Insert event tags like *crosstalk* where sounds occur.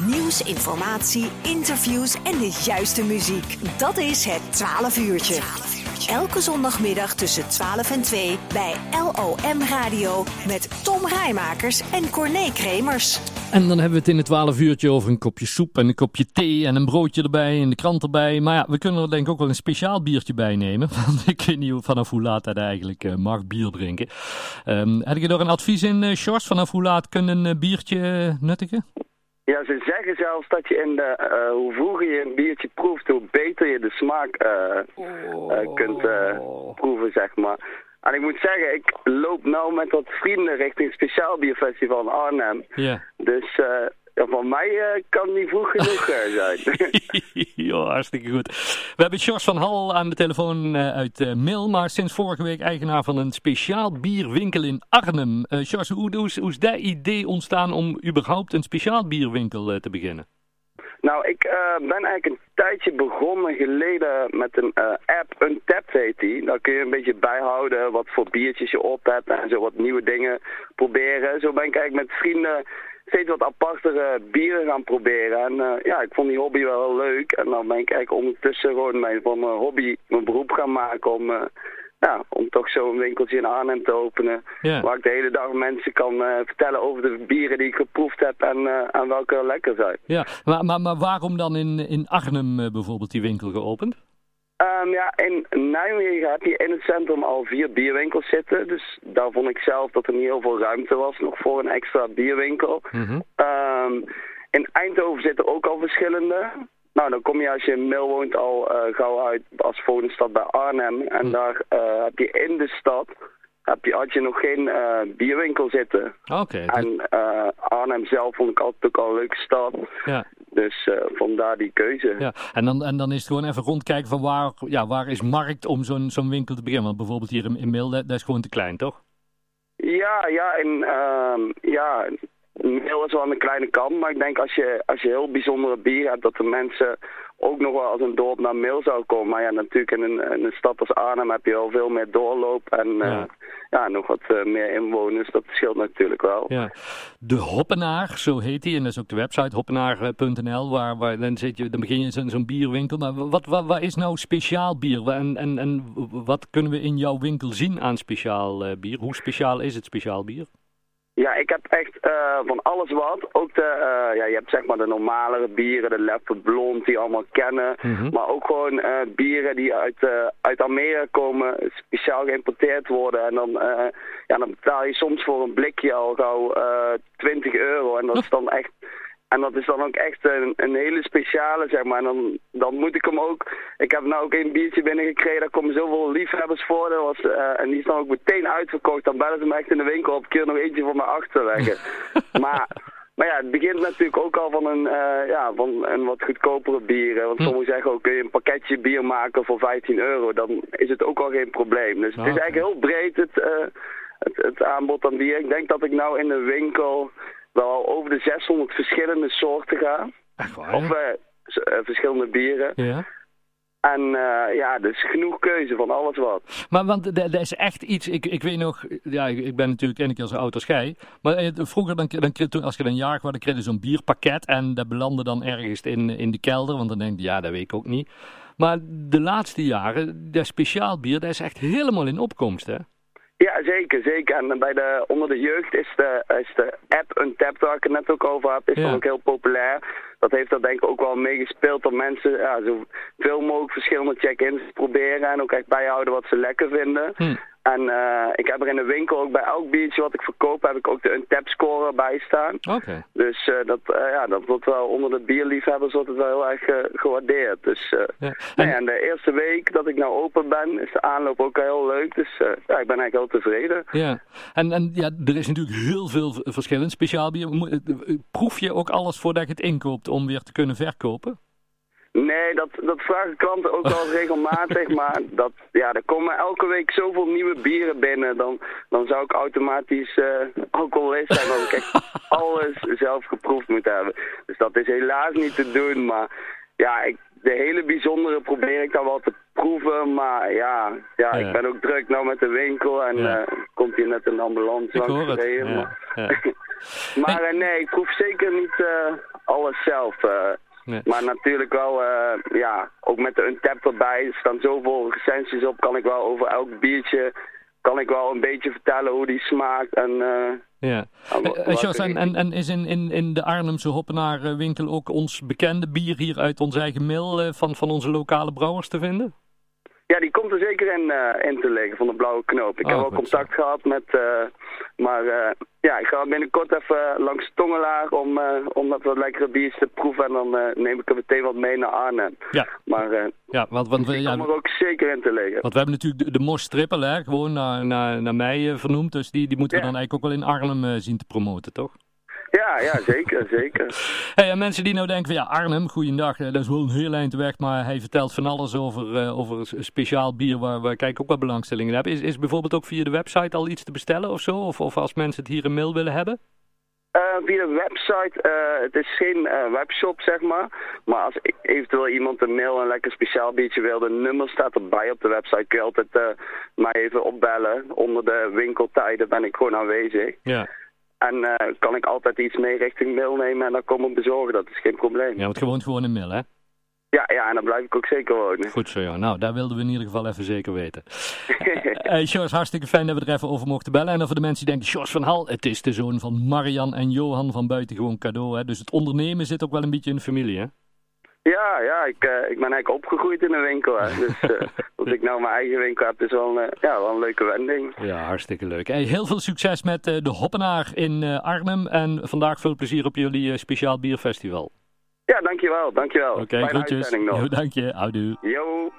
Nieuws, informatie, interviews en de juiste muziek. Dat is het 12 uurtje. Elke zondagmiddag tussen 12 en 2 bij LOM Radio met Tom Rijmakers en Corné Kremers. En dan hebben we het in het 12 uurtje over een kopje soep en een kopje thee en een broodje erbij en de krant erbij. Maar ja, we kunnen er denk ik ook wel een speciaal biertje bij nemen. *laughs* Want ik weet niet vanaf hoe laat hij eigenlijk uh, mag bier drinken. Um, heb je er een advies in, uh, Sjors? Vanaf hoe laat kunnen een uh, biertje nuttigen? Ja, ze zeggen zelfs dat je in de, uh, hoe vroeger je een biertje proeft, hoe beter je de smaak uh, uh, kunt proeven, zeg maar. En ik moet zeggen, ik loop nou met wat vrienden richting Speciaal Bierfestival in Arnhem. Ja. Dus ja, van mij uh, kan niet vroeg genoeg uh, zijn. *laughs* hartstikke goed. We hebben Sjors van Hal aan de telefoon uh, uit uh, Mil, maar sinds vorige week eigenaar van een speciaal bierwinkel in Arnhem. Uh, Sjors, hoe, hoe, hoe, is dat idee ontstaan om überhaupt een speciaal bierwinkel te beginnen? Nou, ik ben eigenlijk een tijdje begonnen geleden met een app, Untapped heet die. Daar kun je een beetje bijhouden wat voor biertjes je op hebt en zo wat nieuwe dingen proberen. Zo ben ik eigenlijk met vrienden steeds wat apartere bieren gaan proberen. En uh, ja, ik vond die hobby wel heel leuk. En dan ben ik eigenlijk ondertussen gewoon mijn, van mijn hobby mijn beroep gaan maken om... Uh, ja, om toch zo'n winkeltje in Arnhem te openen. Ja. Waar ik de hele dag mensen kan uh, vertellen over de bieren die ik geproefd heb en, en welke lekker zijn. Ja, maar, maar, maar waarom dan in, in Arnhem bijvoorbeeld die winkel geopend? Um, ja, in Nijmegen heb je in het centrum al vier bierwinkels zitten. Dus daar vond ik zelf dat er niet heel veel ruimte was nog voor een extra bierwinkel. Mm -hmm. um, in Eindhoven zitten ook al verschillende. Nou, dan kom je als je in Mil woont al uh, gauw uit als volgende stad bij Arnhem. En Mm. daar uh, heb je in de stad heb je, had je nog geen uh, bierwinkel zitten. Oké. Okay, en Arnhem zelf vond ik altijd ook al een leuke stad. Ja. Dus uh, vandaar die keuze. Ja, en dan, en dan is het gewoon even rondkijken van waar, ja, waar is markt om zo'n zo'n winkel te beginnen. Want bijvoorbeeld hier in, in dat is gewoon te klein, toch? Ja, ja, en uh, ja, Mil is wel aan de kleine kant. Maar ik denk als je, als je heel bijzondere bier hebt, dat de mensen ook nog wel als een dorp naar Mil zou komen. Maar ja, natuurlijk in een, in een stad als Arnhem heb je wel veel meer doorloop en uh, Ja. ja, nog wat uh, meer inwoners. Dat scheelt natuurlijk wel. Ja. De Hoppenaar, zo heet die. En dat is ook de website hoppenaar.nl. Waar, waar, dan, zit je, dan begin je zo'n zo'n bierwinkel. Maar wat, wat, wat is nou speciaal bier? En, en, en wat kunnen we in jouw winkel zien aan speciaal uh, bier? Hoe speciaal is het speciaal bier? Ja, ik heb echt uh, van alles wat. Ook de, uh, ja, je hebt zeg maar de normalere bieren, de Leffe Blond, die allemaal kennen. Mm -hmm. Maar ook gewoon uh, bieren die uit, uit Amerika komen, speciaal geïmporteerd worden. En dan, ja, dan betaal je soms voor een blikje al gauw 20 euro. En dat is dan echt... En dat is dan ook echt een, een hele speciale, zeg maar. En dan, dan moet ik hem ook... Ik heb nou ook een biertje binnengekregen, daar komen zoveel liefhebbers voor. Dat was, uh, en die is dan ook meteen uitverkocht. Dan bellen ze me echt in de winkel op, keer nog eentje voor me achterleggen. *laughs* maar, maar ja, het begint natuurlijk ook al van een, uh, ja, van een wat goedkopere bier. Want sommigen zeggen ook, kun je een pakketje bier maken voor 15 euro. Dan is het ook al geen probleem. Dus het is eigenlijk heel breed, het, uh, het, het aanbod aan bier. Ik denk dat ik nou in de winkel wel over de 600 verschillende soorten gaan. Echt waar? Of uh, uh, verschillende bieren. Ja. En uh, ja, dus genoeg keuze van alles wat. Maar want dat is echt iets, ik, ik weet nog, ja, ik, ik ben natuurlijk één keer zo oud als jij. Maar eh, vroeger, dan, dan, als je dan jarig was, dan kreeg je zo'n bierpakket. En dat belandde dan ergens in, in de kelder. Want dan denk je, ja, dat weet ik ook niet. Maar de laatste jaren, dat speciaal bier, dat is echt helemaal in opkomst, hè? Ja, zeker, zeker. En bij de, onder de jeugd is de, is de app Untapped, waar ik het net ook over heb, is Ja. ook heel populair. Dat heeft er denk ik ook wel meegespeeld dat mensen ja, zoveel mogelijk verschillende check-ins proberen en ook echt bijhouden wat ze lekker vinden. Hm. En uh, ik heb er in de winkel ook bij elk biertje wat ik verkoop, heb ik ook de Untapped score bij staan. Oké. Dus uh, dat, uh, ja, dat wordt wel onder de bierliefhebbers wordt het wel heel erg gewaardeerd. Dus uh, Ja. en... De eerste week dat ik nou open ben, is de aanloop ook heel leuk. Dus ja, ik ben eigenlijk heel tevreden. ja. En, en ja, er is natuurlijk heel veel verschillend speciaal bier. Eh, Proef je ook alles voordat je het inkoopt om weer te kunnen verkopen? Nee, dat, dat vragen klanten ook wel *laughs* regelmatig, maar dat, ja, er komen elke week zoveel nieuwe bieren binnen, dan, dan zou ik automatisch uh, alcoholist zijn, als ik echt *laughs* alles zelf geproefd moet hebben. Dus dat is helaas niet te doen, maar ja, ik, de hele bijzondere probeer ik dan wel te proeven, maar ja, ja, ik ben ook druk nou met de winkel en Ja. uh, komt hier net een ambulance Ik langs hoor het. gereden, Ja, maar- ja. *laughs* Maar nee, ik proef zeker niet alles zelf. Nee. Maar natuurlijk wel, ja, ook met de Untap erbij, er staan zoveel recensies op, kan ik wel over elk biertje, kan ik wel een beetje vertellen hoe die smaakt en... Ja. Uh, en, en, en, is in, in, in de Arnhemse Hoppenaar winkel ook ons bekende bier hier uit ons eigen mil van, van onze lokale brouwers te vinden? Ja, die komt er zeker in, uh, in te liggen van de blauwe knoop. Ik heb wel oh, contact gehad met, uh, maar uh, ja, ik ga binnenkort even langs Tongelaar om, om dat wat lekkere biertjes te proeven en dan neem ik er meteen wat mee naar Arnhem. Ja. Maar ja, want, want, die ja, er ook zeker in te liggen. Want we hebben natuurlijk de, de Mos Triple, hè, gewoon naar, naar, naar mij vernoemd, dus die, die moeten we dan eigenlijk ook wel in Arnhem zien te promoten, toch? Ja, ja, zeker, zeker. Hey, en mensen die nou denken van ja, Arnhem, goeiedag, dat is wel een heel eind weg, maar hij vertelt van alles over, uh, over een speciaal bier waar, waar ik ook wel belangstelling in heb. Is, is bijvoorbeeld ook via de website al iets te bestellen of zo? Of, of als mensen het hier een mail willen hebben? Uh, via de website, uh, het is geen webshop zeg maar, maar als eventueel iemand een mail een lekker speciaal biertje wil, de nummer staat erbij op de website, kun je altijd mij even opbellen. Onder de winkeltijden ben ik gewoon aanwezig. Ja. En uh, kan ik altijd iets mee richting mail nemen en dan komen bezorgen. Dat is geen probleem. Ja, want je woont gewoon in mail, hè? Ja, ja, en dan blijf ik ook zeker wonen. Goed zo, ja. Nou, daar wilden we in ieder geval even zeker weten. hey, *laughs* Sjors, hartstikke fijn dat we er even over mochten bellen. En dan voor de mensen die denken, Sjors van Hal, het is de zoon van Marian en Johan van Buitengewoon Cadeau. Hè? Dus het ondernemen zit ook wel een beetje in de familie, hè? Ja, ja ik, uh, ik ben eigenlijk opgegroeid in een winkel. Hè. Dus uh, *laughs* als ik nou mijn eigen winkel heb, is wel een, uh, ja, wel een leuke wending. Ja, hartstikke leuk. Hey, heel veel succes met de Hoppenaar in Arnhem. En vandaag veel plezier op jullie speciaal bierfestival. Ja, dankjewel. Dankjewel. Oké, okay, groetjes. Jo, *laughs* dank je. Houdoe. Jo,